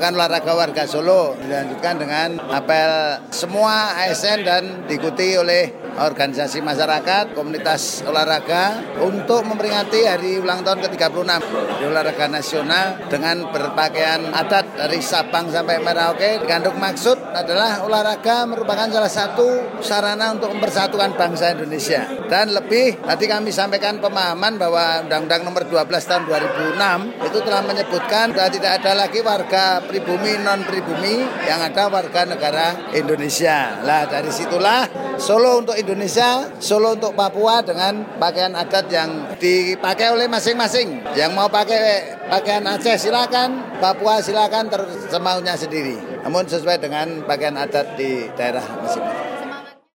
Pekan Olahraga Warga Solo dilanjutkan dengan apel. Semua ASN dan diikuti oleh organisasi masyarakat, komunitas olahraga untuk memperingati hari ulang tahun ke-36 di olahraga nasional dengan berpakaian adat dari Sabang sampai Merauke. Dikandung maksud adalah olahraga merupakan salah satu sarana untuk mempersatukan bangsa Indonesia. Dan lebih, tadi kami sampaikan pemahaman bahwa Undang-Undang nomor 12 tahun 2006 itu telah menyebutkan bahwa tidak ada lagi warga pribumi non pribumi yang ada warga negara Indonesia. Lah dari situlah Solo untuk Indonesia, Solo untuk Papua dengan pakaian adat yang dipakai oleh masing-masing. Yang mau pakai pakaian Aceh silakan, Papua silakan tersemaunya sendiri. Namun sesuai dengan pakaian adat di daerah masing-masing.